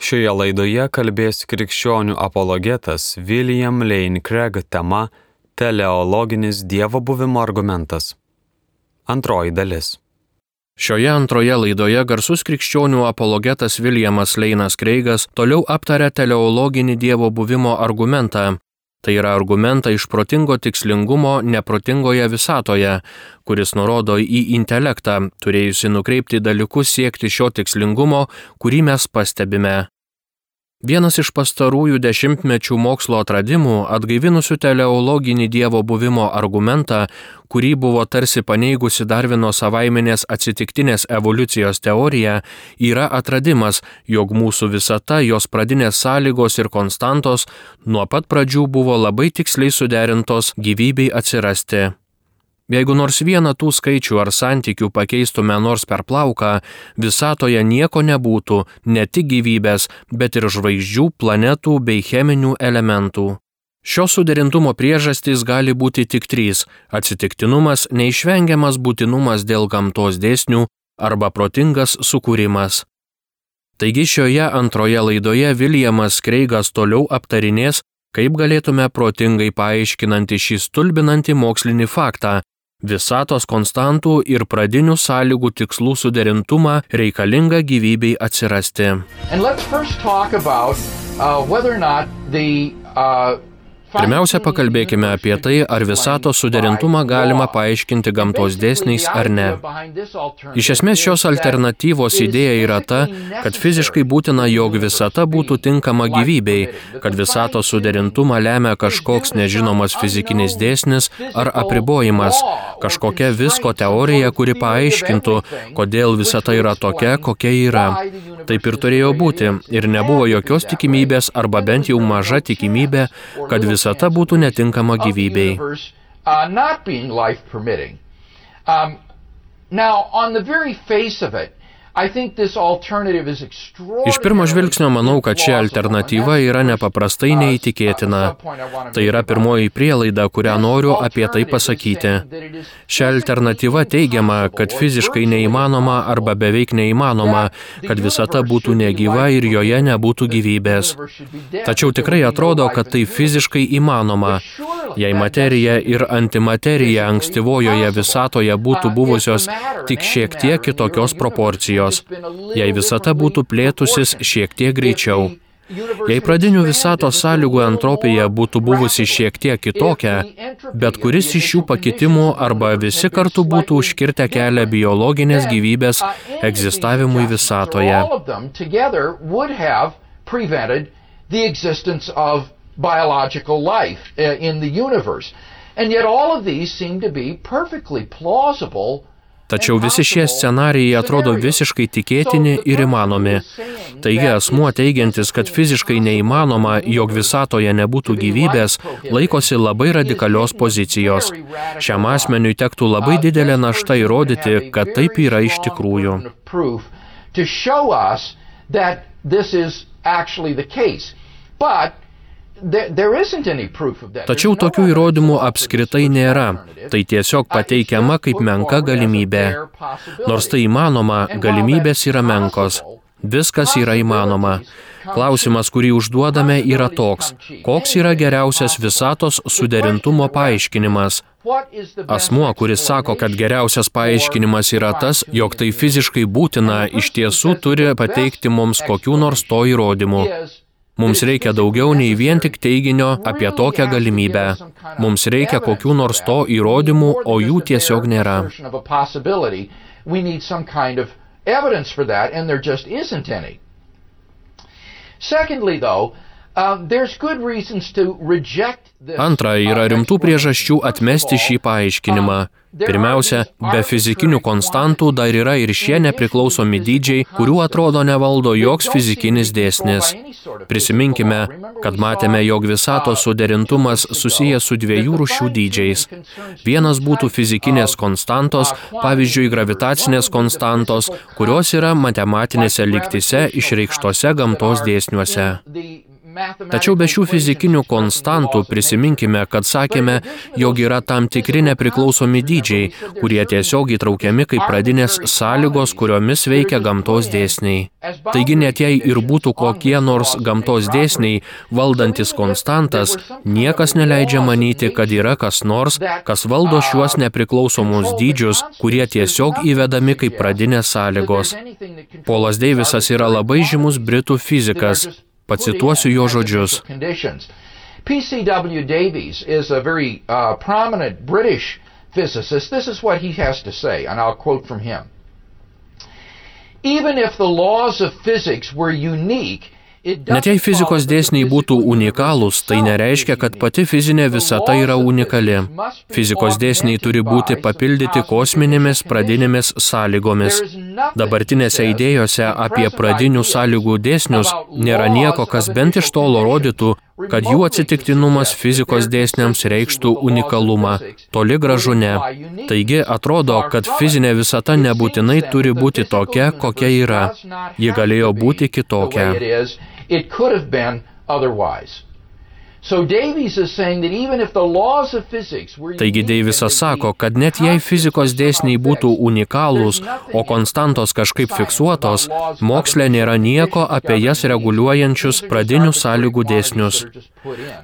Šioje laidoje kalbės krikščionių apologetas William Lane Craig tema Teleologinis Dievo buvimo argumentas. Antroji dalis. Šioje antroje laidoje garsus krikščionių apologetas Viljamas Leinas Kreigas toliau aptarė teleologinį Dievo buvimo argumentą. Tai yra argumentą iš protingo tikslingumo neprotingoje visatoje, kuris nurodo į intelektą, turėjusi nukreipti dalykus siekti šio tikslingumo, kurį mes pastebime. Vienas iš pastarųjų dešimtmečių mokslo atradimų, atgaivinusių teleologinį Dievo buvimo argumentą, kurį buvo tarsi paneigusi Darvino savaiminės atsitiktinės evoliucijos teorija, yra atradimas, jog mūsų visata, jos pradinės sąlygos ir konstantos nuo pat pradžių buvo labai tiksliai suderintos gyvybei atsirasti. Jeigu nors vieną tų skaičių ar santykių pakeistume nors per plauką, visatoje nieko nebūtų, ne tik gyvybės, bet ir žvaigždžių, planetų bei cheminių elementų. Šio suderintumo priežastys gali būti tik trys - atsitiktinumas, neišvengiamas būtinumas dėl gamtos dėsnių arba protingas sukūrimas. Taigi šioje antroje laidoje Viljamas Kreigas toliau aptarinės, kaip galėtume protingai paaiškinanti šį stulbinantį mokslinį faktą, visatos konstantų ir pradinių sąlygų tikslų suderintumą reikalingą gyvybei atsirasti. About, uh, the, uh, Pirmiausia, pakalbėkime apie tai, ar visatos suderintumą galima paaiškinti gamtos dėsniais ar ne. Iš esmės šios alternatyvos idėja yra ta, kad fiziškai būtina, jog visata būtų tinkama gyvybei, kad visatos suderintumą lemia kažkoks nežinomas fizikinis dėsnis ar apribojimas, kažkokia visko teorija, kuri paaiškintų, kodėl visata yra tokia, kokia yra. Taip ir turėjo būti ir nebuvo jokios tikimybės arba bent jau maža tikimybė, kad visata visata būtų netinkama gyvybei. Um, now, on the very face of it, Iš pirmo žvilgsnio manau, kad ši alternatyva yra nepaprastai uh, neįtikėtina. Tai yra pirmoji prielaida, kurią noriu apie tai pasakyti. Ši alternatyva teigiama, kad fiziškai neįmanoma arba beveik neįmanoma, kad visata būtų negyva ir joje nebūtų gyvybės. Tačiau tikrai atrodo, kad tai fiziškai įmanoma. Jei materija ir antimaterija ankstyvojoje visatoje būtų buvusios tik šiek tiek kitokios proporcijos, jei visata būtų plėtusis šiek tiek greičiau. Jei pradinių visatos sąlygų entropija būtų buvusi šiek tiek kitokia, bet kuris iš šių pakitimų arba visi kartu būtų užkirtę kelią biologinės gyvybės egzistavimui visatoje biological life uh, in the universe. And yet all of these seem to be perfectly plausible Tačiau visi šie scenarijai atrodo visiškai tikėtini ir įmanomi. Taigi asmuo teigiantis, kad fiziškai neįmanoma, jog visatoje nebūtų gyvybės, laikosi labai radikalios pozicijos. Šiam asmeniui tektų labai didelė našta įrodyti, kad taip yra iš tikrųjų. But Tačiau tokių įrodymų apskritai nėra. Tai tiesiog pateikiama kaip menka galimybė. Nors tai įmanoma, galimybės yra menkos. Viskas yra įmanoma. Klausimas, kurį užduodame, yra toks. Koks yra geriausias visatos suderintumo paaiškinimas? Asmuo, kuris sako, kad geriausias paaiškinimas yra tas, jog tai fiziškai būtina, iš tiesų turi pateikti mums kokių nors to įrodymų. Mums reikia daugiau nei vien tik teiginio apie tokią galimybę. Mums reikia kokių nors to įrodymų, o jų tiesiog nėra. Secondly, though, uh, there's good reasons to reject Antra, yra rimtų priežasčių atmesti šį paaiškinimą. Pirmiausia, be fizikinių konstantų dar yra ir šie nepriklausomi dydžiai, kurių atrodo nevaldo joks fizikinis dėsnis. Prisiminkime, kad matėme, jog visatos suderintumas susijęs su dviejų rušių dydžiais. Vienas būtų fizikinės konstantos, pavyzdžiui, gravitacinės konstantos, kurios yra matematinėse lygtise išreikštose gamtos dėsniuose. Tačiau be šių fizikinių konstantų prisiminkime, kad sakėme, jog yra tam tikri nepriklausomi dydžiai, kurie tiesiog įtraukiami kaip pradinės sąlygos, kuriomis veikia gamtos dėsniai. Taigi net jei ir būtų kokie nors gamtos dėsniai valdantis konstantas, niekas neleidžia manyti, kad yra kas nors, kas valdo šiuos nepriklausomus dydžius, kurie tiesiog įvedami kaip pradinės sąlygos. Polas Deivisas yra labai žymus britų fizikas, Pacituosiu jo žodžius. P.C.W. Davies is a very uh, prominent British physicist. This is what he has to say, and I'll quote from him. Even if the laws of physics were unique, Net jei fizikos dėsniai būtų unikalūs, tai nereiškia, kad pati fizinė visata yra unikali. Fizikos dėsniai turi būti papildyti kosminėmis pradinėmis sąlygomis. Dabartinėse idėjose apie pradinių sąlygų dėsnius nėra nieko, kas bent iš tolo rodytų, kad jų atsitiktinumas fizikos dėsniams reikštų unikalumą. Toli gražu ne. Taigi atrodo, kad fizinė visata nebūtinai turi būti tokia, kokia yra. Ji galėjo būti kitokia. Taigi Deivisas sako, kad net jei fizikos dėsniai būtų unikalūs, o konstantos kažkaip fiksuotos, moksle nėra nieko apie jas reguliuojančius pradinių sąlygų dėsnius.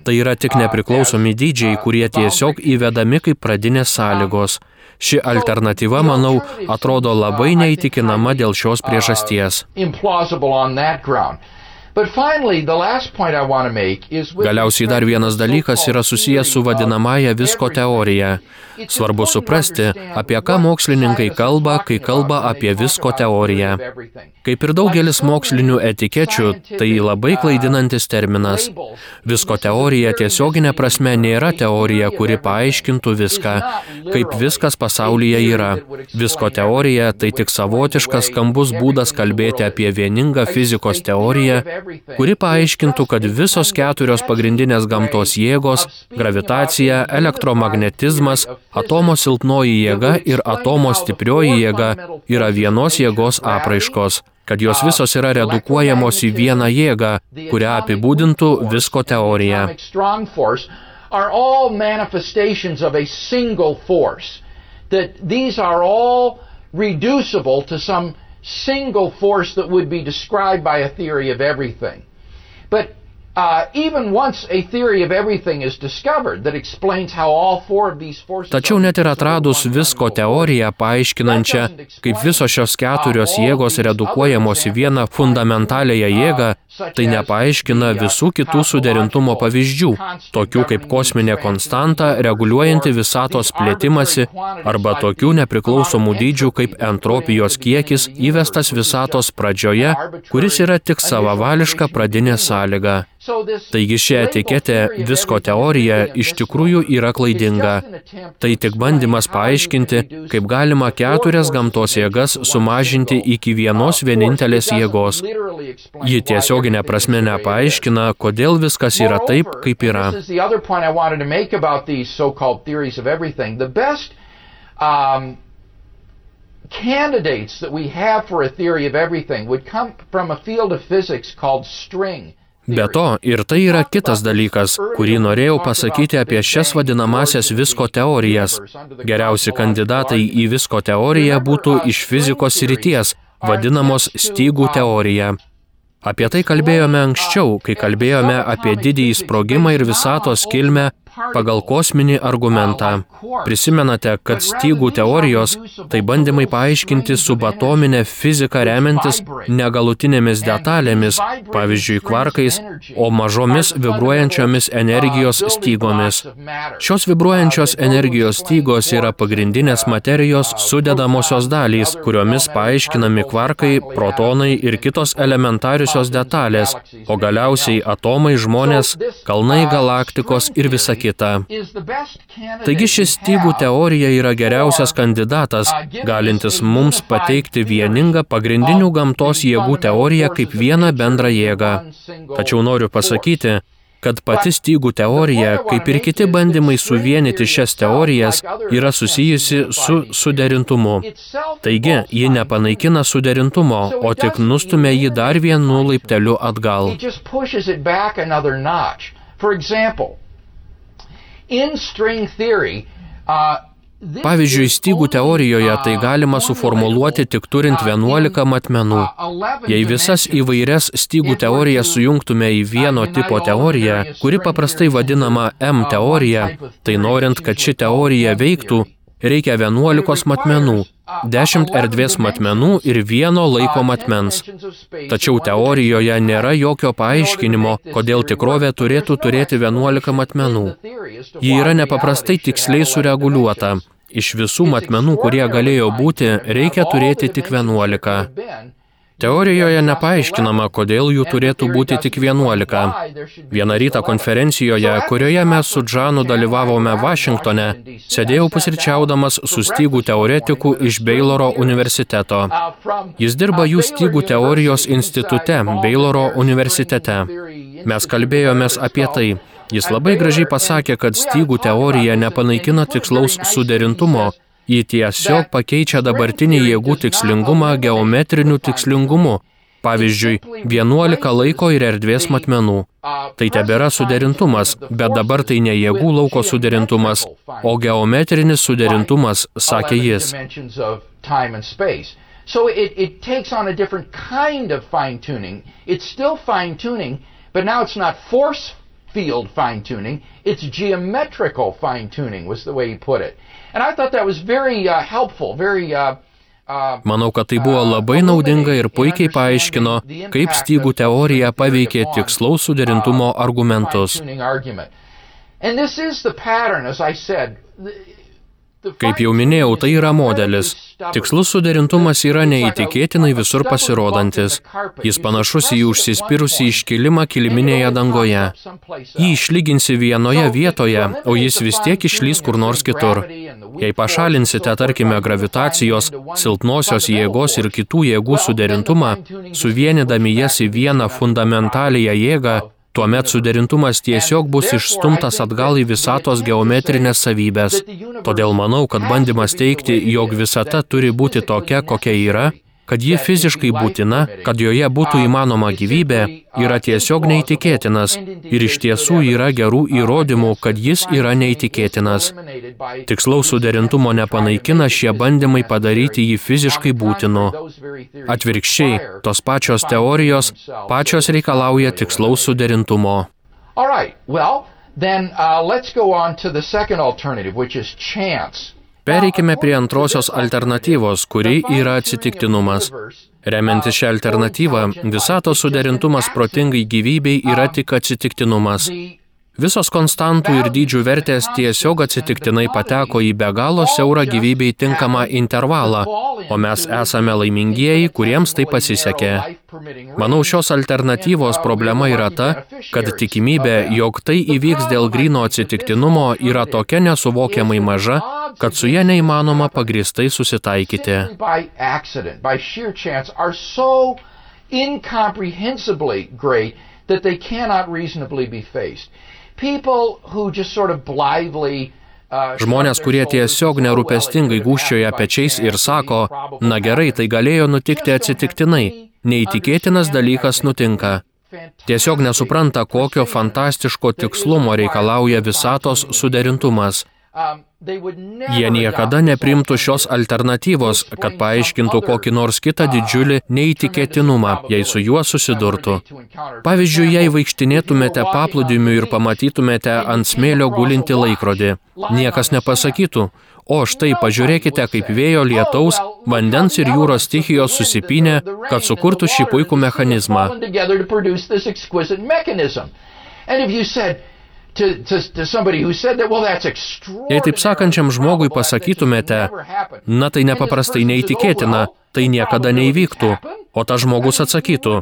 Tai yra tik nepriklausomi dydžiai, kurie tiesiog įvedami kaip pradinės sąlygos. Ši alternatyva, manau, atrodo labai neįtikinama dėl šios priežasties. Galiausiai dar vienas dalykas yra susijęs su vadinamąją visko teorija. Svarbu suprasti, apie ką mokslininkai kalba, kai kalba apie visko teoriją. Kaip ir daugelis mokslinių etikečių, tai labai klaidinantis terminas. Visko teorija tiesioginė prasme nėra teorija, kuri paaiškintų viską, kaip viskas pasaulyje yra. Visko teorija tai tik savotiškas skambus būdas kalbėti apie vieningą fizikos teoriją, kuri paaiškintų, kad visos keturios pagrindinės gamtos jėgos - gravitacija, elektromagnetizmas, atomo silpnoji jėga ir atomo stiprioji jėga - yra vienos jėgos apraiškos kad jos visos yra redukuojamos į vieną jėgą, kurią apibūdintų visko teorija. Are all manifestations of a single force. That these are all reducible to some single force that would be described by a theory of everything. But Tačiau net ir atradus visko teoriją paaiškinančią, kaip visos šios keturios jėgos redukuojamos į vieną fundamentalėją jėgą, tai nepaaiškina visų kitų suderintumo pavyzdžių, tokių kaip kosminė konstanta reguliuojanti visatos plėtimasi arba tokių nepriklausomų dydžių kaip entropijos kiekis įvestas visatos pradžioje, kuris yra tik savavališka pradinė sąlyga. Taigi ši etiketė visko teorija iš tikrųjų yra klaidinga. Tai tik bandymas paaiškinti, kaip galima keturias gamtos jėgas sumažinti iki vienos vienintelės jėgos. Ji tiesioginė prasme nepaaiškina, kodėl viskas yra taip, kaip yra. Um, candidates that we have for a theory of everything would come from a field of physics called string. Be to, ir tai yra kitas dalykas, kurį norėjau pasakyti apie šias vadinamasias visko teorijas. Geriausi kandidatai į visko teoriją būtų iš fizikos ryties, vadinamos stygų teorija. Apie tai kalbėjome anksčiau, kai kalbėjome apie didįjį sprogimą ir visatos kilmę pagal kosminį argumentą. Prisimenate, kad stygų teorijos tai bandymai paaiškinti subatominę fiziką remiantis negalutinėmis detalėmis, pavyzdžiui, kvarkais, o mažomis vibruojančiomis energijos stygomis. Šios vibruojančios energijos stygos yra pagrindinės materijos sudedamosios dalys, kuriomis paaiškinami kvarkai, protonai ir kitos elementariusios detalės, o galiausiai atomai, žmonės, kalnai, galaktikos ir visa kita kita. Taigi šis stygų teorija yra geriausias kandidatas, galintis mums pateikti vieningą pagrindinių gamtos jėgų teoriją kaip vieną bendrą jėgą. Tačiau noriu pasakyti, kad pati stygų teorija, kaip ir kiti bandymai suvienyti šias teorijas, yra susijusi su suderintumu. Taigi, ji nepanaikina suderintumo, o tik nustumia jį dar vienu laipteliu atgal. For example, in string theory, uh, Pavyzdžiui, stygų teorijoje tai galima suformuluoti tik turint 11 matmenų. Jei visas įvairias stygų teorijas sujungtume į vieno tipo teoriją, kuri paprastai vadinama M teorija, tai norint, kad ši teorija veiktų, Reikia 11 matmenų, 10 erdvės matmenų ir vieno laiko matmens. Tačiau teorijoje nėra jokio paaiškinimo, kodėl tikrovė turėtų turėti 11 matmenų. Ji yra nepaprastai tiksliai sureguliuota. Iš visų matmenų, kurie galėjo būti, reikia turėti tik 11. Teorijoje nepaaiškinama, kodėl jų turėtų būti tik 11. Vieną rytą konferencijoje, kurioje mes su Džanu dalyvavome Vašingtone, sėdėjau pusryčiaudamas su stygų teoretiku iš Bayloro universiteto. Jis dirba jų stygų teorijos institute, Bayloro universitete. Mes kalbėjomės apie tai. Jis labai gražiai pasakė, kad stygų teorija nepanaikina tikslaus suderintumo, Ji tiesiog pakeičia dabartinį jėgų tikslingumą geometriniu tikslingumu, pavyzdžiui, 11 laiko ir erdvės matmenų. Tai tebėra suderintumas, bet dabar tai ne jėgų lauko suderintumas, o geometrinis suderintumas, sakė jis. So it, it takes on a different kind of fine tuning. It's still fine tuning, but now it's not force field fine tuning, it's geometrical fine tuning, was the way he put it. And I uh, very uh, Manau, kad tai buvo labai naudinga ir puikiai paaiškino, kaip stygų teorija paveikė tikslaus suderintumo argumentus. Kaip jau minėjau, tai yra modelis. Tikslus suderintumas yra neįtikėtinai visur pasirodantis. Jis panašus į užsispirusį iškilimą kiliminėje dangoje. Jį išlyginsi vienoje vietoje, o jis vis tiek išlys kur nors kitur. Jei pašalinsite, tarkime, gravitacijos, silpnosios jėgos ir kitų jėgų suderintumą, suvienydami jas į vieną fundamentaliją jėgą, Tuomet suderintumas tiesiog bus išstumtas atgal į visatos geometrinės savybės. Todėl manau, kad bandymas teikti, jog visata turi būti tokia, kokia yra, kad ji fiziškai būtina, kad joje būtų įmanoma gyvybė, yra tiesiog neįtikėtinas ir iš tiesų yra gerų įrodymų, kad jis yra neįtikėtinas. Tikslaus suderintumo nepanaikina šie bandymai padaryti jį fiziškai būtinu. Atvirkščiai, tos pačios teorijos pačios reikalauja tikslaus suderintumo. All right, well, then uh, let's go on to the second alternative, which is chance. Pereikime prie antrosios alternatyvos, kuri yra atsitiktinumas. Remiantis šią alternatyvą, visatos suderintumas protingai gyvybei yra tik atsitiktinumas. Visos konstantų ir dydžių vertės tiesiog atsitiktinai pateko į be galo siaurą gyvybei tinkamą intervalą, o mes esame laimingieji, kuriems tai pasisekė. Manau, šios alternatyvos problema yra ta, kad tikimybė, jog tai įvyks dėl grino atsitiktinumo, yra tokia nesuvokiamai maža, kad su ją neįmanoma pagristai susitaikyti. incomprehensibly great that they cannot reasonably be faced. Uh, Žmonės, kurie tiesiog nerūpestingai gūščioja pečiais ir sako, na gerai, tai galėjo nutikti atsitiktinai, neįtikėtinas dalykas nutinka. Tiesiog nesupranta, kokio fantastiško tikslumo reikalauja visatos suderintumas. Um, Jie niekada neprimtų šios alternatyvos, kad paaiškintų kokį nors kitą didžiulį neįtikėtinumą, jei su juo susidurtų. Pavyzdžiui, jei vaikštinėtumėte paplūdimiu ir pamatytumėte ant smėlio gulinti laikrodį, niekas nepasakytų, o štai pažiūrėkite, kaip vėjo lietaus, vandens ir jūros stichijos susipinė, kad sukurtų šį puikų mechanizmą. Jei taip sakančiam žmogui pasakytumėte, na tai nepaprastai neįtikėtina, tai niekada neįvyktų, o tas žmogus atsakytų,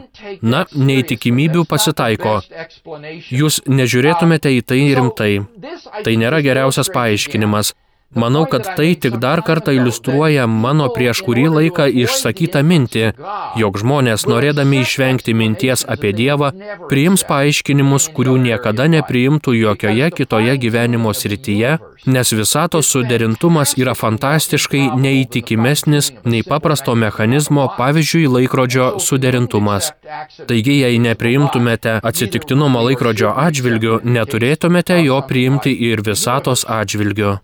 na, neįtikimybių pasitaiko. Jūs nežiūrėtumėte į tai rimtai. Tai nėra geriausias paaiškinimas, Manau, kad tai tik dar kartą iliustruoja mano prieš kurį laiką išsakytą mintį, jog žmonės, norėdami išvengti minties apie Dievą, priims paaiškinimus, kurių niekada nepriimtų jokioje kitoje gyvenimo srityje, nes visatos suderintumas yra fantastiškai neįtikimesnis nei paprasto mechanizmo, pavyzdžiui, laikrodžio suderintumas. Taigi, jei nepriimtumėte atsitiktinumo laikrodžio atžvilgių, neturėtumėte jo priimti ir visatos atžvilgių.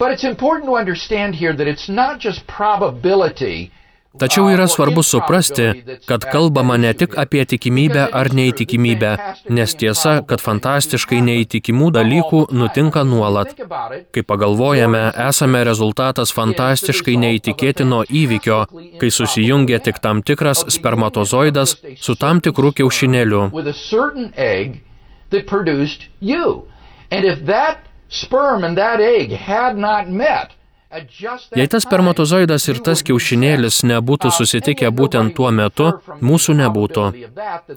But it's important to understand here that it's not just probability Tačiau yra svarbu suprasti, kad kalbama ne tik apie tikimybę ar neįtikimybę, nes tiesa, kad fantastiškai neįtikimų dalykų nutinka nuolat. Kai pagalvojame, esame rezultatas fantastiškai neįtikėtino įvykio, kai susijungia tik tam tikras spermatozoidas su tam tikru kiaušinėliu. And if that sperm and that egg had not met, Jei tas spermatozoidas ir tas kiaušinėlis nebūtų susitikę būtent tuo metu, mūsų nebūtų.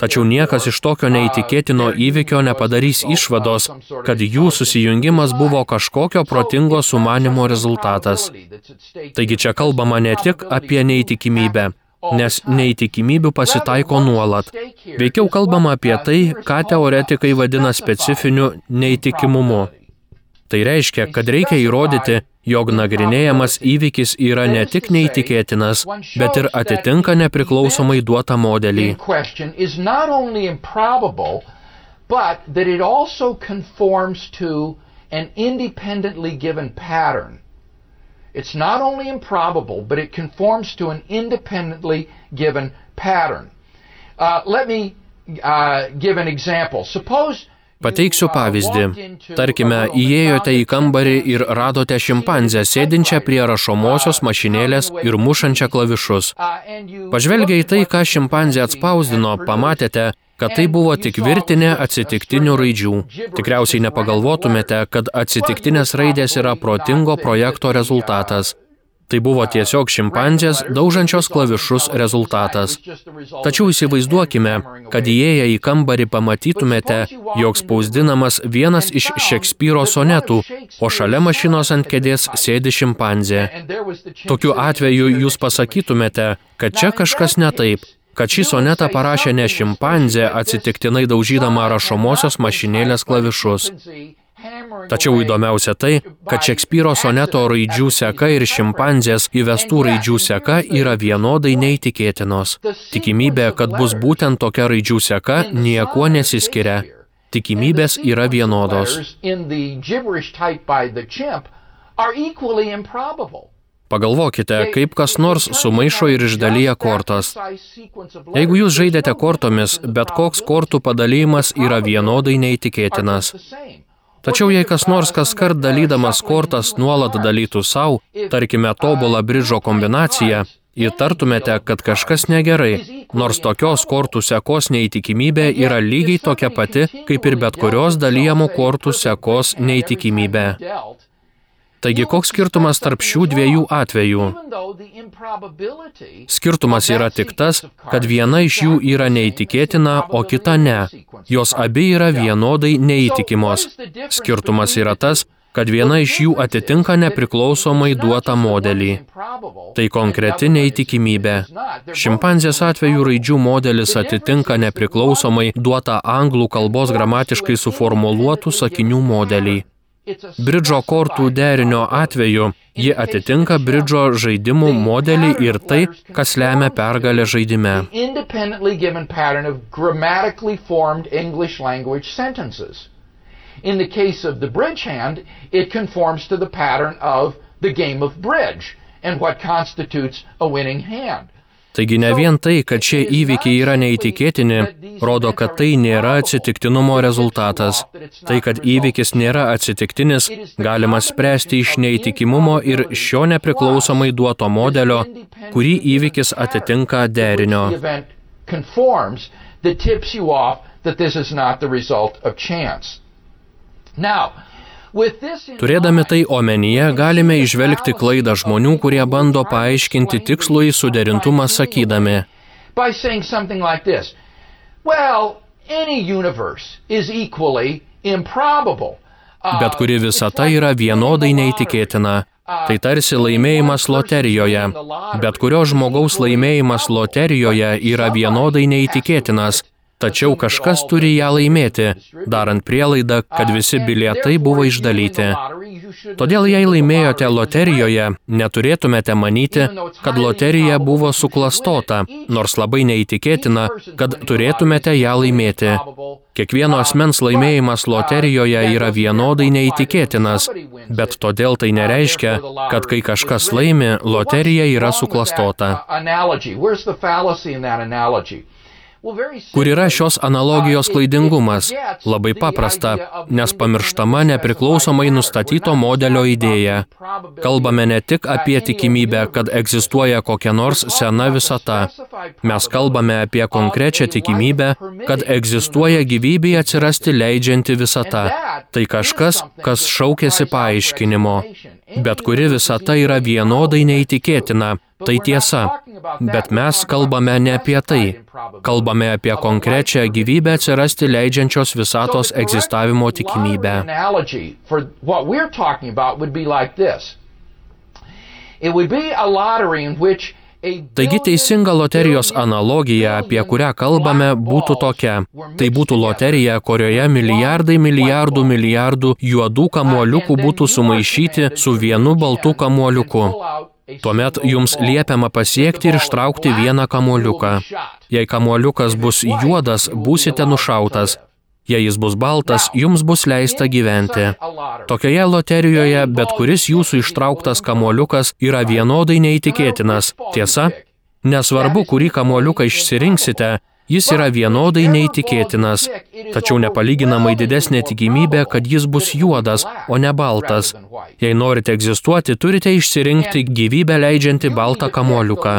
Tačiau niekas iš tokio neįtikėtino įvykio nepadarys išvados, kad jų susijungimas buvo kažkokio protingo sumanimo rezultatas. Taigi čia kalbama ne tik apie neįtikimybę, nes neįtikimybių pasitaiko nuolat. Veikiau kalbama apie tai, ką teoretikai vadina specifiniu neįtikimumu. Tai reiškia, kad reikia įrodyti, jog nagrinėjamas įvykis yra ne tik neįtikėtinas, bet ir atitinka nepriklausomai duotą modelį. But that it also conforms to an independently given pattern. It's not only improbable, but it conforms to an independently given pattern. Uh, let me uh, give an example. Suppose Pateiksiu pavyzdį. Tarkime, įėjote į kambarį ir radote šimpanzę sėdinčią prie rašomosios mašinėlės ir mušančią klavišus. Pažvelgia į tai, ką šimpanzė atspausdino, pamatėte, kad tai buvo tik virtinė atsitiktinių raidžių. Tikriausiai nepagalvotumėte, kad atsitiktinės raidės yra protingo projekto rezultatas. Tai buvo tiesiog šimpanzės daužančios klavišus rezultatas. Tačiau įsivaizduokime, kad įėję į kambarį pamatytumėte, jog spausdinamas vienas iš Šekspyro sonetų, o šalia mašinos ant kėdės sėdi šimpanzė. Tokiu atveju jūs pasakytumėte, kad čia kažkas ne taip, kad šį sonetą parašė ne šimpanzė atsitiktinai daužydama rašomosios mašinėlės klavišus. Tačiau įdomiausia tai, kad Šekspyro soneto raidžių seka ir šimpanzės įvestų raidžių seka yra vienodai neįtikėtinos. Tikimybė, kad bus būtent tokia raidžių seka, niekuo nesiskiria. Tikimybės yra vienodos. Pagalvokite, kaip kas nors sumaišo ir išdalyja kortas. Jeigu jūs žaidėte kortomis, bet koks kortų padalymas yra vienodai neįtikėtinas. Tačiau jei kas nors kas kart dalydamas kortas nuolat dalytų savo, tarkime, tobulą bridžo kombinaciją, įtartumėte, kad kažkas negerai, nors tokios kortų sekos neįtikimybė yra lygiai tokia pati, kaip ir bet kurios dalyjamų kortų sekos neįtikimybė. Taigi koks skirtumas tarp šių dviejų atvejų? Skirtumas yra tik tas, kad viena iš jų yra neįtikėtina, o kita ne. Jos abi yra vienodai neįtikimos. Skirtumas yra tas, kad viena iš jų atitinka nepriklausomai duotą modelį. Tai konkreti neįtikimybė. Šimpanzės atveju raidžių modelis atitinka nepriklausomai duotą anglų kalbos gramatiškai suformuluotų sakinių modelį. Bridžo kortų derinio atveju ji atitinka bridžo žaidimų modelį ir tai, kas lemia pergalę žaidime. In the case of the bridge hand, it conforms to the pattern of the game of bridge and what constitutes a winning hand. Taigi ne vien tai, kad šie įvykiai yra neįtikėtini, rodo, kad tai nėra atsitiktinumo rezultatas. Tai, kad įvykis nėra atsitiktinis, galima spręsti iš neįtikimumo ir šio nepriklausomai duoto modelio, kurį įvykis atitinka derinio. Now, Turėdami tai omenyje, galime išvelgti klaidą žmonių, kurie bando paaiškinti tikslų į suderintumą sakydami. Improbable. bet kuri visata yra vienodai neįtikėtina. Tai tarsi laimėjimas loterijoje. Bet kurio žmogaus laimėjimas loterijoje yra vienodai neįtikėtinas, tačiau kažkas turi ją laimėti, darant prielaidą, kad visi bilietai buvo išdalyti. Todėl jei laimėjote loterijoje, neturėtumėte manyti, kad loterija buvo suklastota, nors labai neįtikėtina, kad turėtumėte ją laimėti. Kiekvieno asmens laimėjimas loterijoje yra vienodai neįtikėtinas, bet todėl tai nereiškia, kad kai kažkas laimi, loterija yra suklastota. Kur yra šios analogijos klaidingumas? Labai paprasta, nes pamirštama nepriklausomai nustatyto modelio idėja. Kalbame ne tik apie tikimybę, kad egzistuoja kokia nors sena visata. Mes kalbame apie konkrečią tikimybę, kad egzistuoja gyvybė atsirasti leidžianti visata. Tai kažkas, kas šaukėsi paaiškinimo. Bet kuri visata yra vienodai neįtikėtina. Tai tiesa, bet mes kalbame ne apie tai. Kalbame apie konkrečią gyvybę atsirasti leidžiančios visatos egzistavimo tikimybę. Taigi teisinga loterijos analogija, apie kurią kalbame, būtų tokia. Tai būtų loterija, kurioje milijardai milijardų milijardų juodų kamuoliukų būtų sumaišyti su vienu baltu kamuoliuku. Tuomet jums liepiama pasiekti ir ištraukti vieną kamuoliuką. Jei kamuoliukas bus juodas, būsite nušautas. Jei jis bus baltas, jums bus leista gyventi. Tokioje loterijoje bet kuris jūsų ištrauktas kamuoliukas yra vienodai neįtikėtinas. Tiesa, nesvarbu, kurį kamuoliuką išsirinksite, Jis yra vienodai neįtikėtinas, tačiau nepalyginamai didesnė tikimybė, kad jis bus juodas, o ne baltas. Jei norite egzistuoti, turite išsirinkti gyvybę leidžiantį baltą kamuoliuką.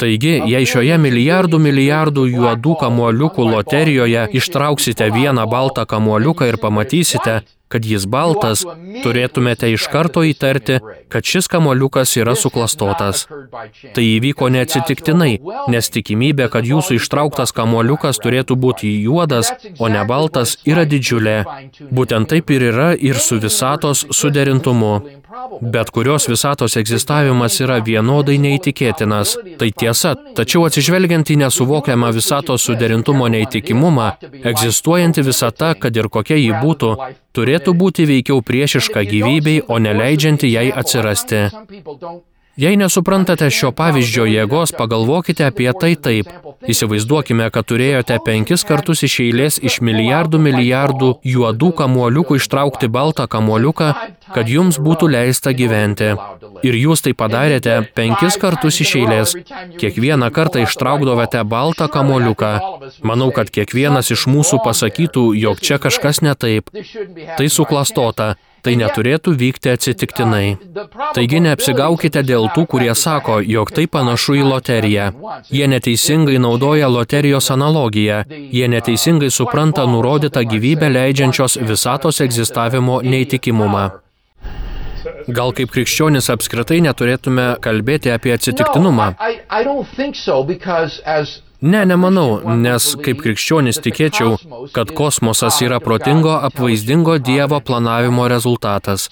Taigi, jei šioje milijardų milijardų juodų kamuoliukų loterijoje ištrauksite vieną baltą kamuoliuką ir pamatysite, kad jis baltas, turėtumėte iš karto įtarti, kad šis kamoliukas yra suklastotas. Tai įvyko neatsitiktinai, nes tikimybė, kad jūsų ištrauktas kamoliukas turėtų būti juodas, o ne baltas, yra didžiulė. Būtent taip ir yra ir su visatos suderintumu. Bet kurios visatos egzistavimas yra vienodai neįtikėtinas. Tai tiesa, tačiau atsižvelgiant į nesuvokiamą visatos suderintumo neįtikimumą, egzistuojanti visata, kad ir kokia ji būtų, turėtų būti veikiau priešiška gyvybei, o neleidžianti jai atsirasti. Jei nesuprantate šio pavyzdžio jėgos, pagalvokite apie tai taip. Įsivaizduokime, kad turėjote penkis kartus iš eilės iš milijardų milijardų juodų kamuoliukų ištraukti baltą kamuoliuką, kad jums būtų leista gyventi. Ir jūs tai padarėte penkis kartus iš eilės. Kiekvieną kartą ištraukdavote baltą kamuoliuką. Manau, kad kiekvienas iš mūsų pasakytų, jog čia kažkas ne taip. Tai suklastota. Tai neturėtų vykti atsitiktinai. Taigi neapsigaukite dėl tų, kurie sako, jog tai panašu į loteriją. Jie neteisingai naudoja loterijos analogiją. Jie neteisingai supranta nurodytą gyvybę leidžiančios visatos egzistavimo neįtikimumą. Gal kaip krikščionis apskritai neturėtume kalbėti apie atsitiktinumą? Ne, nemanau, nes kaip krikščionis tikėčiau, kad kosmosas yra protingo, apvaizdingo Dievo planavimo rezultatas.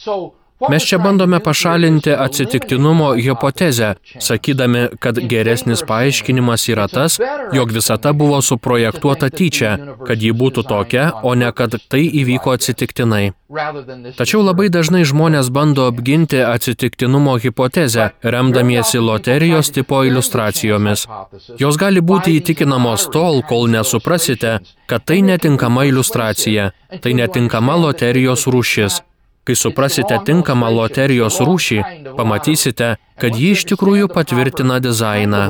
Mes čia bandome pašalinti atsitiktinumo hipotezę, sakydami, kad geresnis paaiškinimas yra tas, jog visata buvo suprojektuota tyčia, kad ji būtų tokia, o ne kad tai įvyko atsitiktinai. Tačiau labai dažnai žmonės bando apginti atsitiktinumo hipotezę, remdamiesi loterijos tipo iliustracijomis. Jos gali būti įtikinamos tol, kol nesuprasite, kad tai netinkama iliustracija, tai netinkama loterijos rūšis. Kai suprasite tinkamą loterijos rūšį, pamatysite, kad ji iš tikrųjų patvirtina dizainą.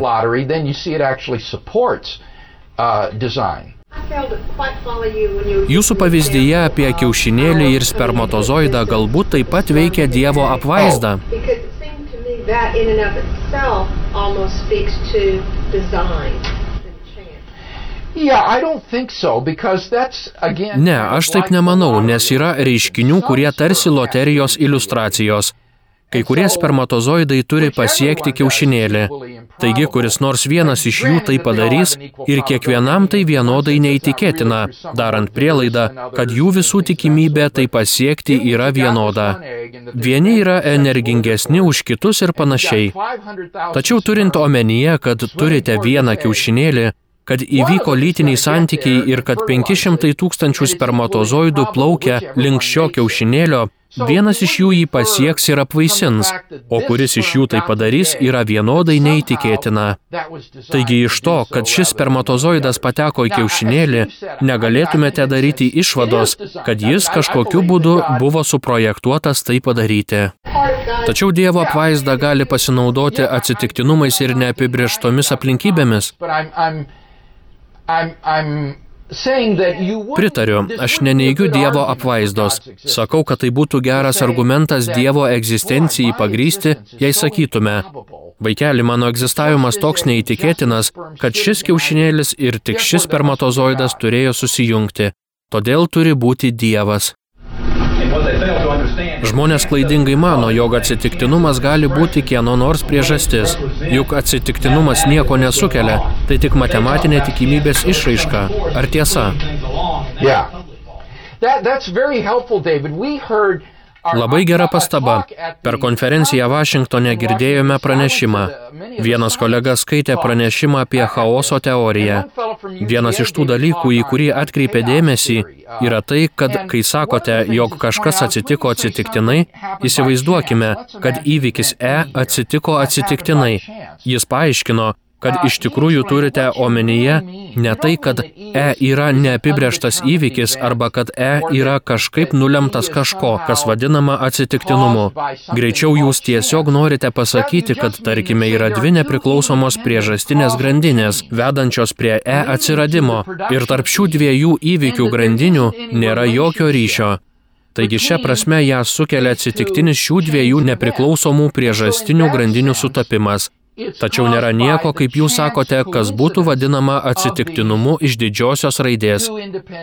Jūsų pavyzdyje apie kiaušinėlį ir spermatozoidą galbūt taip pat veikia Dievo apvaizda. That in and of itself almost speaks to design. Ne, aš taip nemanau, nes yra reiškinių, kurie tarsi loterijos iliustracijos. Kai kurie spermatozoidai turi pasiekti kiaušinėlį. Taigi, kuris nors vienas iš jų tai padarys ir kiekvienam tai vienodai neįtikėtina, darant prielaidą, kad jų visų tikimybė tai pasiekti yra vienoda. Vieni yra energingesni už kitus ir panašiai. Tačiau turint omenyje, kad turite vieną kiaušinėlį, kad įvyko lytiniai santykiai ir kad 500 tūkstančių spermatozoidų plaukia link šio kiaušinėlio, vienas iš jų jį pasieks ir apvaisins, o kuris iš jų tai padarys, yra vienodai neįtikėtina. Taigi iš to, kad šis spermatozoidas pateko į kiaušinėlį, negalėtumėte daryti išvados, kad jis kažkokiu būdu buvo suprojektuotas tai padaryti. Tačiau Dievo apvaizda gali pasinaudoti atsitiktinumais ir neapibrieštomis aplinkybėmis. Pritariu, aš neneigiu Dievo apvaizdos. Sakau, kad tai būtų geras argumentas Dievo egzistencijai pagrysti, jei sakytume, vaikeli, mano egzistavimas toks neįtikėtinas, kad šis kiaušinėlis ir tik šis spermatozoidas turėjo susijungti. Todėl turi būti Dievas. Žmonės klaidingai mano, jog atsitiktinumas gali būti kieno nors priežastis. Juk atsitiktinumas nieko nesukelia, tai tik matematinė tikimybės išraiška. Ar tiesa? Yeah. That, that's very helpful, David. We heard Labai gera pastaba. Per konferenciją Vašingtone girdėjome pranešimą. Vienas kolega skaitė pranešimą apie chaoso teoriją. Vienas iš tų dalykų, į kurį atkreipė dėmesį, yra tai, kad kai sakote, jog kažkas atsitiko atsitiktinai, įsivaizduokime, kad įvykis E atsitiko atsitiktinai. Jis paaiškino, kad iš tikrųjų turite omenyje ne tai, kad E yra neapibrieštas įvykis arba kad E yra kažkaip nulemtas kažko, kas vadinama atsitiktinumu. Greičiau jūs tiesiog norite pasakyti, kad tarkime yra dvi nepriklausomos priežastinės grandinės, vedančios prie E atsiradimo ir tarp šių dviejų įvykių grandinių nėra jokio ryšio. Taigi šią prasme ją sukelia atsitiktinis šių dviejų nepriklausomų priežastinių grandinių sutapimas. Tačiau nėra nieko, kaip jūs sakote, kas būtų vadinama atsitiktinumu iš didžiosios raidės.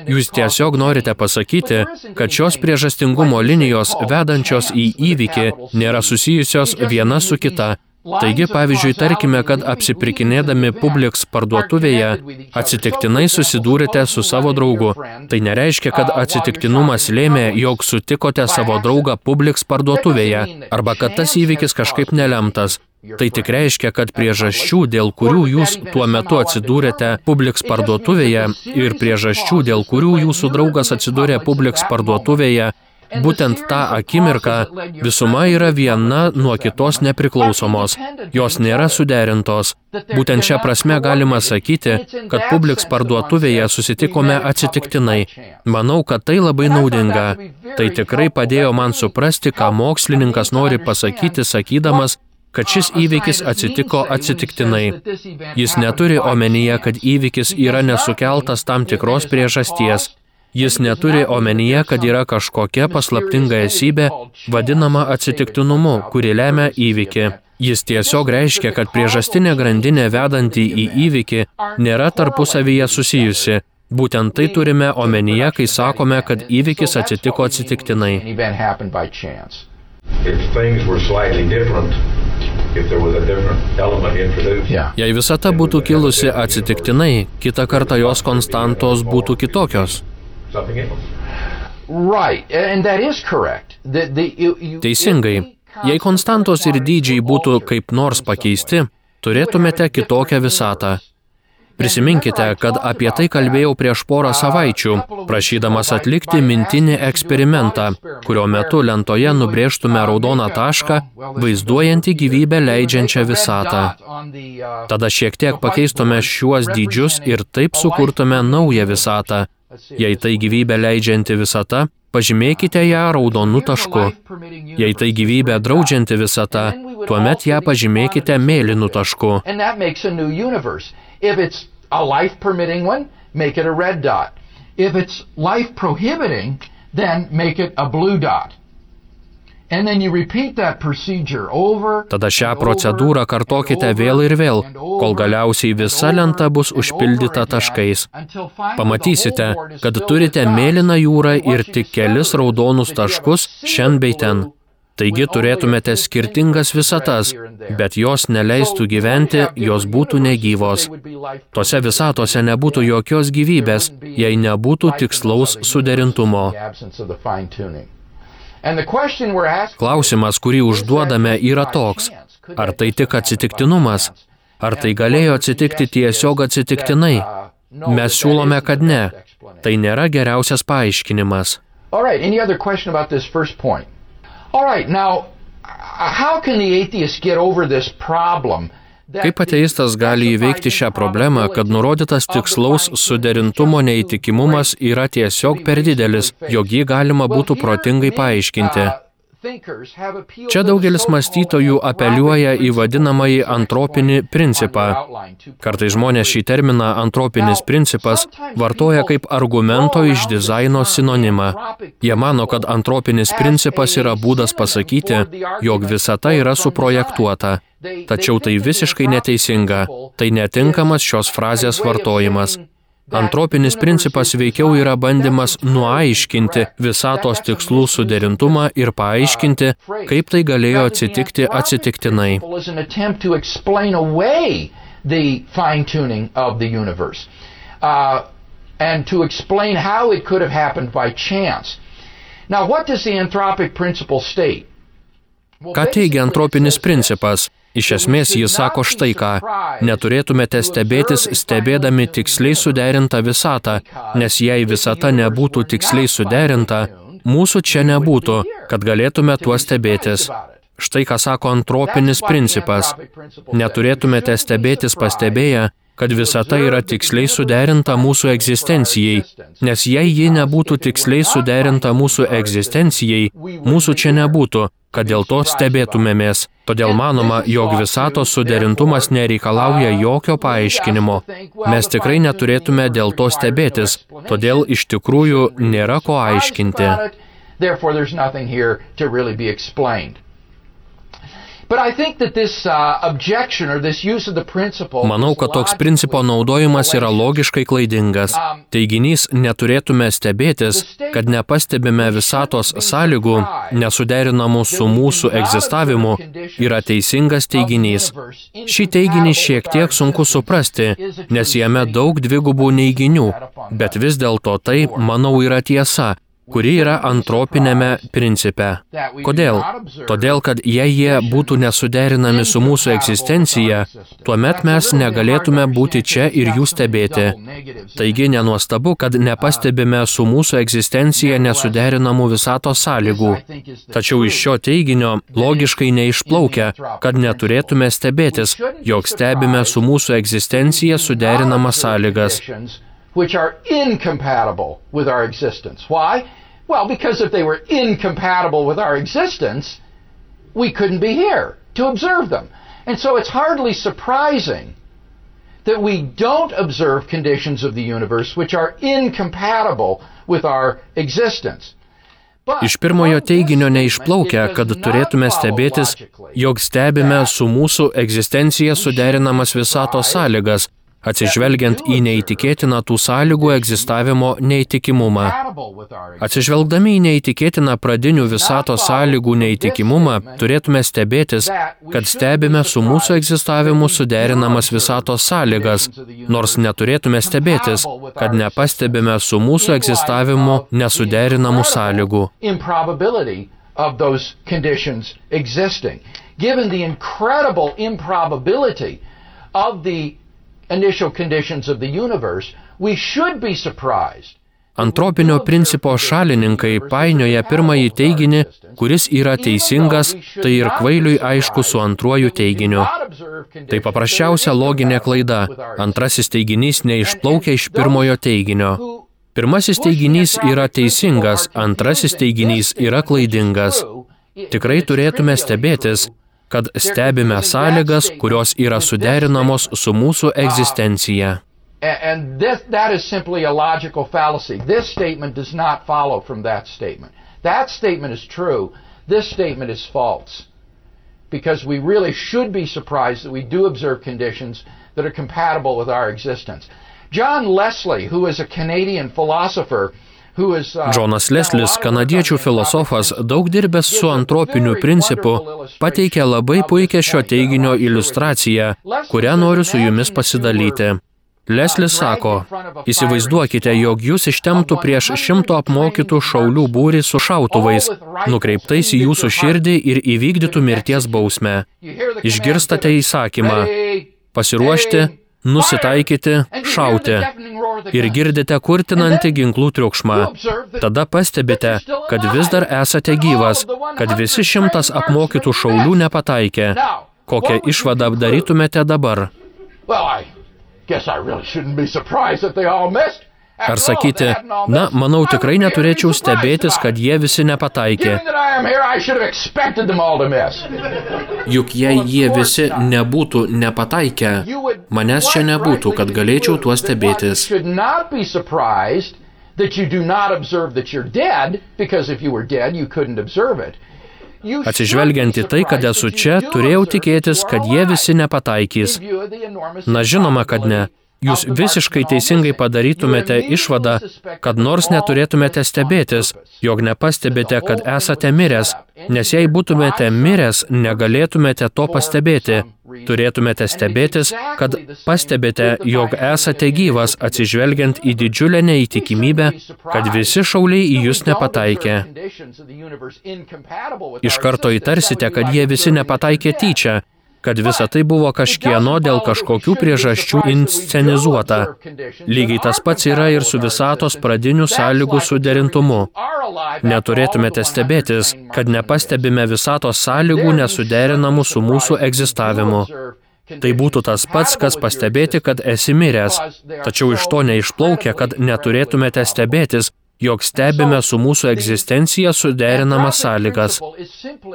Jūs tiesiog norite pasakyti, kad šios priežastingumo linijos vedančios į įvykį nėra susijusios viena su kita. Taigi, pavyzdžiui, tarkime, kad apsipirkinėdami Publix parduotuvėje atsitiktinai susidūrėte su savo draugu. Tai nereiškia, kad atsitiktinumas lėmė, jog sutikote savo draugą Publix parduotuvėje arba kad tas įvykis kažkaip nelemtas. Tai tik reiškia, kad priežasčių, dėl kurių jūs tuo metu atsidūrėte Publix parduotuvėje ir priežasčių, dėl kurių jūsų draugas atsidūrė Publix parduotuvėje, būtent tą akimirką visuma yra viena nuo kitos nepriklausomos. Jos nėra suderintos. Būtent šią prasme galima sakyti, kad Publix parduotuvėje susitikome atsitiktinai. Manau, kad tai labai naudinga. Tai tikrai padėjo man suprasti, ką mokslininkas nori pasakyti, sakydamas, kad šis įvykis atsitiko atsitiktinai. Jis neturi omenyje, kad įvykis yra nesukeltas tam tikros priežasties. Jis neturi omenyje, kad yra kažkokia paslaptinga esybė, vadinama atsitiktinumu, kuri lemia įvykį. Jis tiesiog reiškia, kad priežastinė grandinė vedanti į įvykį nėra tarpusavyje susijusi. Būtent tai turime omenyje, kai sakome, kad įvykis atsitiko atsitiktinai. If things were slightly different, Jei visata būtų kilusi atsitiktinai, kitą kartą jos konstantos būtų kitokios. something else. Right, and that is correct. The, the, you, you, Teisingai. Jei konstantos ir dydžiai būtų kaip nors pakeisti, turėtumėte kitokią visatą. Prisiminkite, kad apie tai kalbėjau prieš porą savaičių, prašydamas atlikti mintinį eksperimentą, kurio metu lentoje nubrėžtume raudoną tašką, vaizduojantį gyvybę leidžiančią visatą. Tada šiek tiek pakeistume šiuos dydžius ir taip sukurtume naują visatą. Jei tai gyvybę leidžianti visata, pažymėkite ją raudonu tašku. Jei tai gyvybę draudžianti visata, tuomet ją pažymėkite mėlynu tašku. If it's a life permitting one, make it a red dot. If it's life prohibiting, then make it a blue dot. And then you repeat that procedure over. Tada šią procedūrą kartokite vėl ir vėl, kol galiausiai visa lenta bus užpildyta taškais. Pamatysite, kad turite mėlyną jūrą ir tik kelis raudonus taškus šen bei ten. Taigi turėtumėte skirtingas visatas, bet jos neleistų gyventi, jos būtų negyvos. Tose visatose nebūtų jokios gyvybės, jei nebūtų tikslaus suderintumo. Klausimas, kurį užduodame, yra toks. Ar tai tik atsitiktinumas? Ar tai galėjo atsitikti tiesiog atsitiktinai? Mes siūlome, kad ne. Tai nėra geriausias paaiškinimas. All right, any other question about this first point? All right, now, how can the atheist get over this problem? Kaip ateistas gali įveikti šią problemą, kad nurodytas tikslaus suderintumo neįtikimumas yra tiesiog per didelis, jog jį galima būtų protingai paaiškinti? Čia daugelis mąstytojų apeliuoja į vadinamąjį antropinį principą. Kartai žmonės šį terminą antropinis principas vartoja kaip argumento iš dizaino sinonimą. Jie mano, kad antropinis principas yra būdas pasakyti, jog visata yra suprojektuota. Tačiau tai visiškai neteisinga. Tai netinkamas šios frazės vartojimas. Antropinis principas veikiau yra bandymas nuaiškinti visatos tikslų suderintumą ir paaiškinti, kaip tai galėjo atsitikti atsitiktinai. Uh, and to explain how it could have happened by chance. Now, what does the anthropic principle state? Ką teigia antropinis principas? Iš esmės jis sako štai ką, neturėtumėte stebėtis stebėdami tiksliai suderintą visatą, nes jei visata nebūtų tiksliai suderinta, mūsų čia nebūtų, kad galėtume tuo stebėtis. Štai ką sako antropinis principas. Neturėtumėte stebėtis pastebėję, kad visata yra tiksliai suderinta mūsų egzistencijai, nes jei ji nebūtų tiksliai suderinta mūsų egzistencijai, mūsų čia nebūtų, kad dėl to stebėtumėmės. Todėl manoma, jog visatos suderintumas nereikalauja jokio paaiškinimo. Mes tikrai neturėtume dėl to stebėtis, todėl iš tikrųjų nėra ko aiškinti. Therefore, there's nothing here to really be explained. Manau, kad toks principo naudojimas yra logiškai klaidingas. Teiginys neturėtume stebėtis, kad nepastebime visatos sąlygų, nesuderinamų su mūsų egzistavimu, yra teisingas teiginys. Šį teiginį šiek tiek sunku suprasti, nes jame daug dvigubų neiginių, bet vis dėlto tai, manau, yra tiesa kuri yra antropinėme principe. Kodėl? Todėl, kad jei jie būtų nesuderinami su mūsų egzistencija, tuomet mes negalėtume būti čia ir jų stebėti. Taigi nenuostabu, kad nepastebime su mūsų egzistencija nesuderinamų visato sąlygų. Tačiau iš šio teiginio logiškai neišplaukia, kad neturėtume stebėtis, jog stebime su mūsų egzistencija suderinamas sąlygas. which are incompatible with our existence. Why? Well, because if they were incompatible with our existence, we couldn't be here to observe them. And so it's hardly surprising that we don't observe conditions of the universe which are incompatible with our existence. Iš pirmojo teiginio neišplaukia, kad turėtume stebėtis, jog stebime su mūsų egzistencija suderinamas visatos sąlygas, atsižvelgiant į neįtikėtiną tų sąlygų egzistavimo neįtikimumą. Atsižvelgdami į neįtikėtiną pradinių visato sąlygų neįtikimumą, turėtume stebėtis, kad stebime su mūsų egzistavimu suderinamas visatos sąlygas, nors neturėtume stebėtis, kad nepastebime su mūsų egzistavimu nesuderinamų sąlygų. Of those conditions existing. Given the incredible improbability of the initial conditions of the universe, we should be surprised. Antropinio principo šalininkai painioja pirmąjį teiginį, kuris yra teisingas, tai ir kvailiui aišku su antruoju teiginiu. Tai paprasčiausia loginė klaida. Antrasis teiginys neišplaukia iš pirmojo teiginio. Pirmasis teiginys yra teisingas, antrasis teiginys yra klaidingas. Tikrai turėtume stebėtis, kad stebime sąlygas, kurios yra suderinamos su mūsų egzistencija. And this, that is simply a logical fallacy. This statement does not follow from that statement. That statement is true. This statement is false. Because we really should be surprised that we do observe conditions that are compatible with our existence. John Leslie, who is a Canadian philosopher, Džonas Leslis, kanadiečių filosofas, daug dirbęs su antropiniu principu, pateikė labai puikią šio teiginio iliustraciją, kurią noriu su jumis pasidalyti. Leslis sako, įsivaizduokite, jog jūs ištemptų prieš šimto apmokytų šaulių būrį su šautuvais, nukreiptais į jūsų širdį ir įvykdytų mirties bausmę. Išgirstate įsakymą – pasiruošti, nusitaikyti, šauti ir girdite kurtinantį ginklų triukšmą. Tada pastebite, kad vis dar esate gyvas, kad visi šimtas apmokytų šaulių nepataikė. Kokią išvadą darytumėte dabar? Ar sakyti, na, manau, tikrai neturėčiau stebėtis, kad jie visi nepataikė. Juk jei jie visi nebūtų nepataikę, manęs čia nebūtų, kad galėčiau tuo stebėtis. that you do not observe that you're dead, because if you were dead, you couldn't observe it. Atsižvelgiant į tai, kad esu čia, turėjau tikėtis, kad jie visi nepataikys. Na žinoma, kad ne. Jūs visiškai teisingai padarytumėte išvadą, kad nors neturėtumėte stebėtis, jog nepastebite, kad esate miręs, nes jei būtumėte miręs, negalėtumėte to pastebėti. Turėtumėte stebėtis, kad pastebite, jog esate gyvas, atsižvelgiant į didžiulę neįtikimybę, kad visi šauliai į jūs nepataikė. Iš karto įtarsite, kad jie visi nepataikė tyčia, kad visa tai buvo kažkieno dėl kažkokių priežasčių inscenizuota. Lygiai tas pats yra ir su visatos pradinių sąlygų suderintumu. Neturėtumėte stebėtis, kad nepastebime visatos sąlygų nesuderinamų su mūsų egzistavimu. Tai būtų tas pats, kas pastebėti, kad esi miręs, tačiau iš to neišplaukia, kad neturėtumėte stebėtis, jog stebime su mūsų egzistencija suderinamas sąlygas.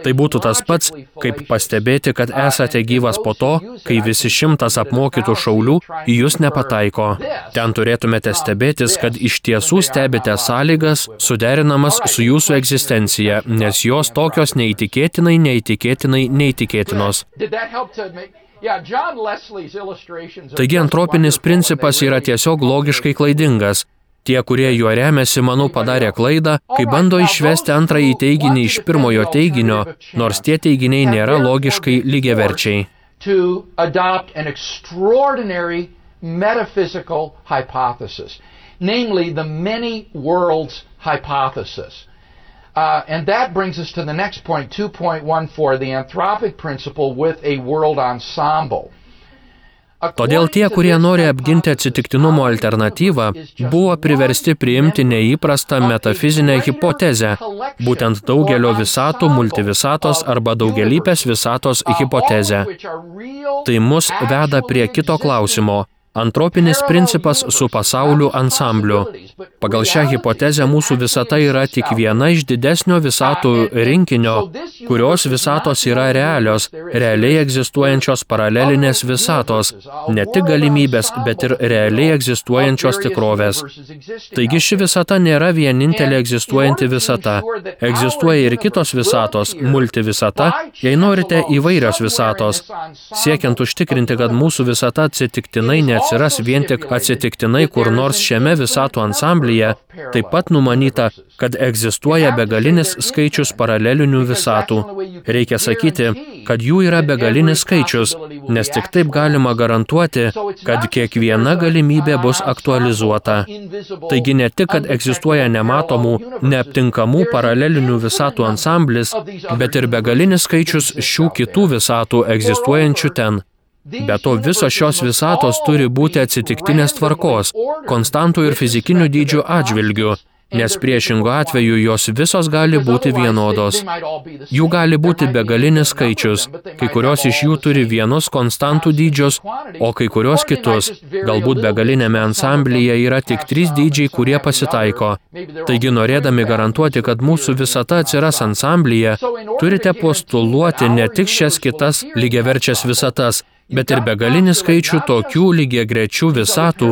Tai būtų tas pats, kaip pastebėti, kad esate gyvas po to, kai visi šimtas apmokytų šaulių į jūs nepataiko. Ten turėtumėte stebėtis, kad iš tiesų stebite sąlygas suderinamas su jūsų egzistencija, nes jos tokios neįtikėtinai, neįtikėtinai, neįtikėtinos. Taigi antropinis principas yra tiesiog logiškai klaidingas. Tie, kurie juo remiasi, manau, padarė klaidą, kai bando išvesti antrąjį teiginį iš pirmojo teiginio, nors tie teiginiai nėra logiškai lygiaverčiai. metaphysical hypothesis, namely the many worlds hypothesis. Uh, and that brings us to the next point, 2.14, the anthropic principle with a world ensemble. Todėl tie, kurie nori apginti atsitiktinumo alternatyvą, buvo priversti priimti neįprastą metafizinę hipotezę, būtent daugelio visatų, multivisatos arba daugelįpės visatos hipotezę. Tai mus veda prie kito klausimo Antropinis principas su pasauliu ansambliu. Pagal šią hipotezę mūsų visata yra tik viena iš didesnio visatų rinkinio, kurios visatos yra realios, realiai egzistuojančios paralelinės visatos, ne tik galimybės, bet ir realiai egzistuojančios tikrovės. Taigi ši visata nėra vienintelė egzistuojanti visata. Egzistuoja ir kitos visatos, multivisata, jei norite įvairios visatos. Siekiant užtikrinti, kad mūsų visata atsitiktinai neatsitiktų, neatsiras vien tik atsitiktinai kur nors šiame visatų ansamblyje, taip pat numanyta, kad egzistuoja begalinis skaičius paralelinių visatų. Reikia sakyti, kad jų yra begalinis skaičius, nes tik taip galima garantuoti, kad kiekviena galimybė bus aktualizuota. Taigi ne tik, kad egzistuoja nematomų, neaptinkamų paralelinių visatų ansamblis, bet ir begalinis skaičius šių kitų visatų egzistuojančių ten. Be to, visos šios visatos turi būti atsitiktinės tvarkos, konstantų ir fizikinių dydžių atžvilgių, nes priešingo atveju jos visos gali būti vienodos. Jų gali būti begalinis skaičius, kai kurios iš jų turi vienus konstantų dydžius, o kai kurios kitus. Galbūt begalinėme ansamblyje yra tik trys dydžiai, kurie pasitaiko. Taigi, norėdami garantuoti, kad mūsų visata atsiras ansamblyje, turite postuluoti ne tik šias kitas lygiaverčias visatas, bet ir begalinį skaičių tokių lygiai grečių visatų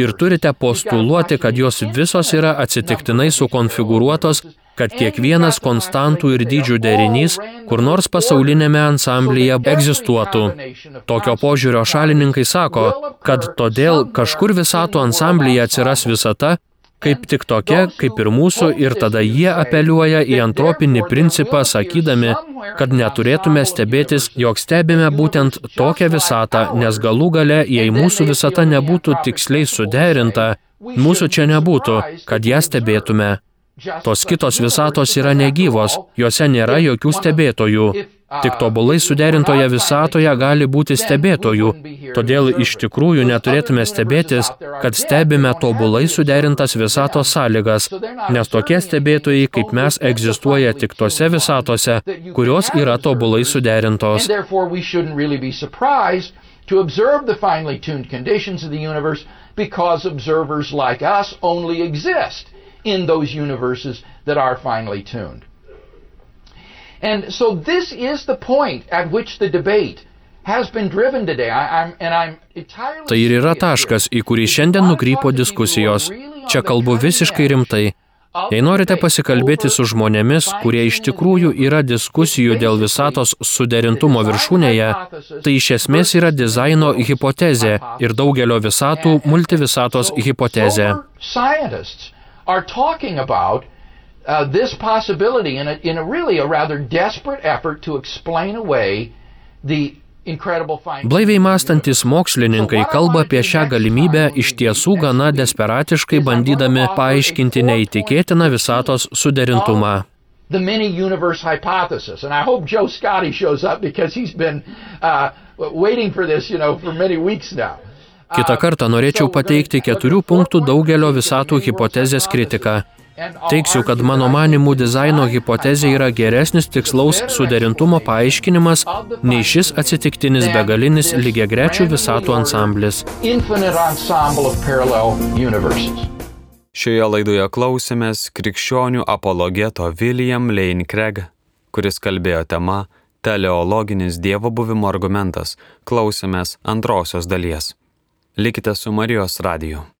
ir turite postuluoti, kad jos visos yra atsitiktinai sukonfigūruotos, kad kiekvienas konstantų ir dydžių derinys kur nors pasaulinėme ansamblyje egzistuotų. Tokio požiūrio šalininkai sako, kad todėl kažkur visatų ansamblyje atsiras visata, kaip tik tokia, kaip ir mūsų, ir tada jie apeliuoja į antropinį principą, sakydami, kad neturėtume stebėtis, jog stebime būtent tokią visatą, nes galų gale, jei mūsų visata nebūtų tiksliai suderinta, mūsų čia nebūtų, kad ją stebėtume. Tos kitos visatos yra negyvos, juose nėra jokių stebėtojų. Tik tobulai suderintoje visatoje gali būti stebėtojų, todėl iš tikrųjų neturėtume stebėtis, kad stebime tobulai suderintas visatos sąlygas, nes tokie stebėtojai kaip mes egzistuoja tik tose visatose, kurios yra tobulai suderintos. to observe the finely tuned conditions of the universe because observers like us only exist in those universes that are finely tuned. And so this is the point at which the debate has been driven today. I, I'm, and I'm entirely Tai ir yra taškas, į kurį šiandien nukrypo diskusijos. Čia kalbu visiškai rimtai. Jei norite pasikalbėti su žmonėmis, kurie iš tikrųjų yra diskusijų dėl visatos suderintumo viršūnėje, tai iš esmės yra dizaino hipotezė ir daugelio visatų multivisatos hipotezė. Uh, this possibility in a, in a really a rather desperate effort to explain away the Blaiviai mąstantis mokslininkai kalba apie šią galimybę iš tiesų gana desperatiškai bandydami paaiškinti neįtikėtiną visatos suderintumą. the mini universe hypothesis. And I hope Joe Scotty shows up because he's been uh, waiting for this, you know, for many weeks now. Kita kartą norėčiau pateikti keturių punktų daugelio visatų hipotezės kritiką. Teiksiu, kad mano manimų dizaino hipotezė yra geresnis tikslaus suderintumo paaiškinimas nei šis atsitiktinis begalinis lygiagrečių visatų ansamblis. Šioje laidoje klausėmės krikščionių apologeto William Lane Craig, kuris kalbėjo tema Teleologinis Dievo buvimo argumentas. Klausėmės antrosios dalies. Likite su Marijos radiju.